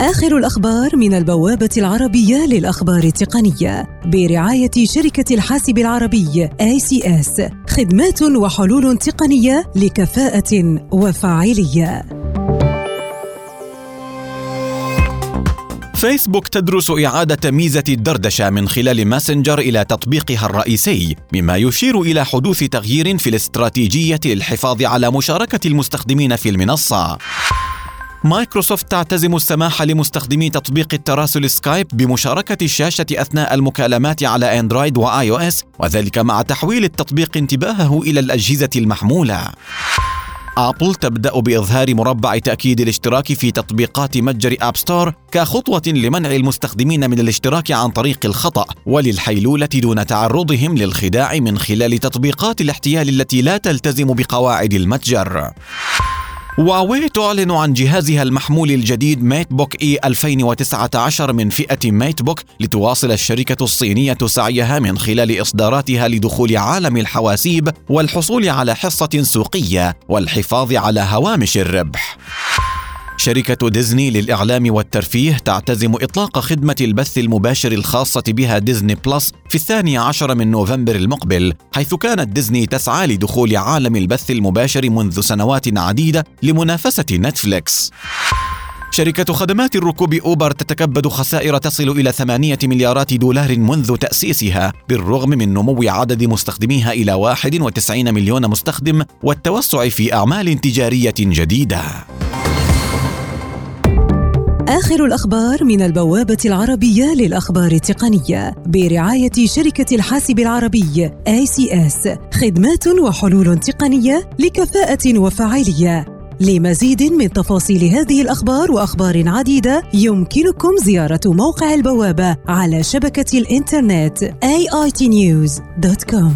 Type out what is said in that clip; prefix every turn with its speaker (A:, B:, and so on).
A: آخر الأخبار من البوابة العربية للأخبار التقنية برعاية شركة الحاسب العربي ACS خدمات وحلول تقنية لكفاءة وفاعلية.
B: فيسبوك تدرس إعادة ميزة الدردشة من خلال ماسنجر إلى تطبيقها الرئيسي، مما يشير إلى حدوث تغيير في الاستراتيجية للحفاظ على مشاركة المستخدمين في المنصة. مايكروسوفت تعتزم السماح لمستخدمي تطبيق التراسل سكايب بمشاركة الشاشة أثناء المكالمات على أندرويد و iOS وذلك مع تحويل التطبيق انتباهه إلى الأجهزة المحمولة. أبل تبدأ بإظهار مربع تأكيد الاشتراك في تطبيقات متجر App Store كخطوة لمنع المستخدمين من الاشتراك عن طريق الخطأ وللحيلولة دون تعرضهم للخداع من خلال تطبيقات الاحتيال التي لا تلتزم بقواعد المتجر. هواوي تعلن عن جهازها المحمول الجديد MateBook E 2019 من فئة MateBook لتواصل الشركة الصينية سعيها من خلال إصداراتها لدخول عالم الحواسيب والحصول على حصة سوقية والحفاظ على هوامش الربح. شركة ديزني للإعلام والترفيه تعتزم إطلاق خدمة البث المباشر الخاصة بها Disney Plus في الثاني عشر من نوفمبر المقبل حيث كانت ديزني تسعى لدخول عالم البث المباشر منذ سنوات عديدة لمنافسة نتفليكس. شركة خدمات الركوب أوبر تتكبد خسائر تصل إلى ثمانية مليارات دولار منذ تأسيسها بالرغم من نمو عدد مستخدميها إلى 91 مليون مستخدم والتوسع في أعمال تجارية جديدة.
A: آخر الأخبار من البوابة العربية للأخبار التقنية برعاية شركة الحاسب العربي ACS خدمات وحلول تقنية لكفاءة وفاعلية. لمزيد من تفاصيل هذه الأخبار وأخبار عديدة يمكنكم زيارة موقع البوابة على شبكة الإنترنت aitnews.com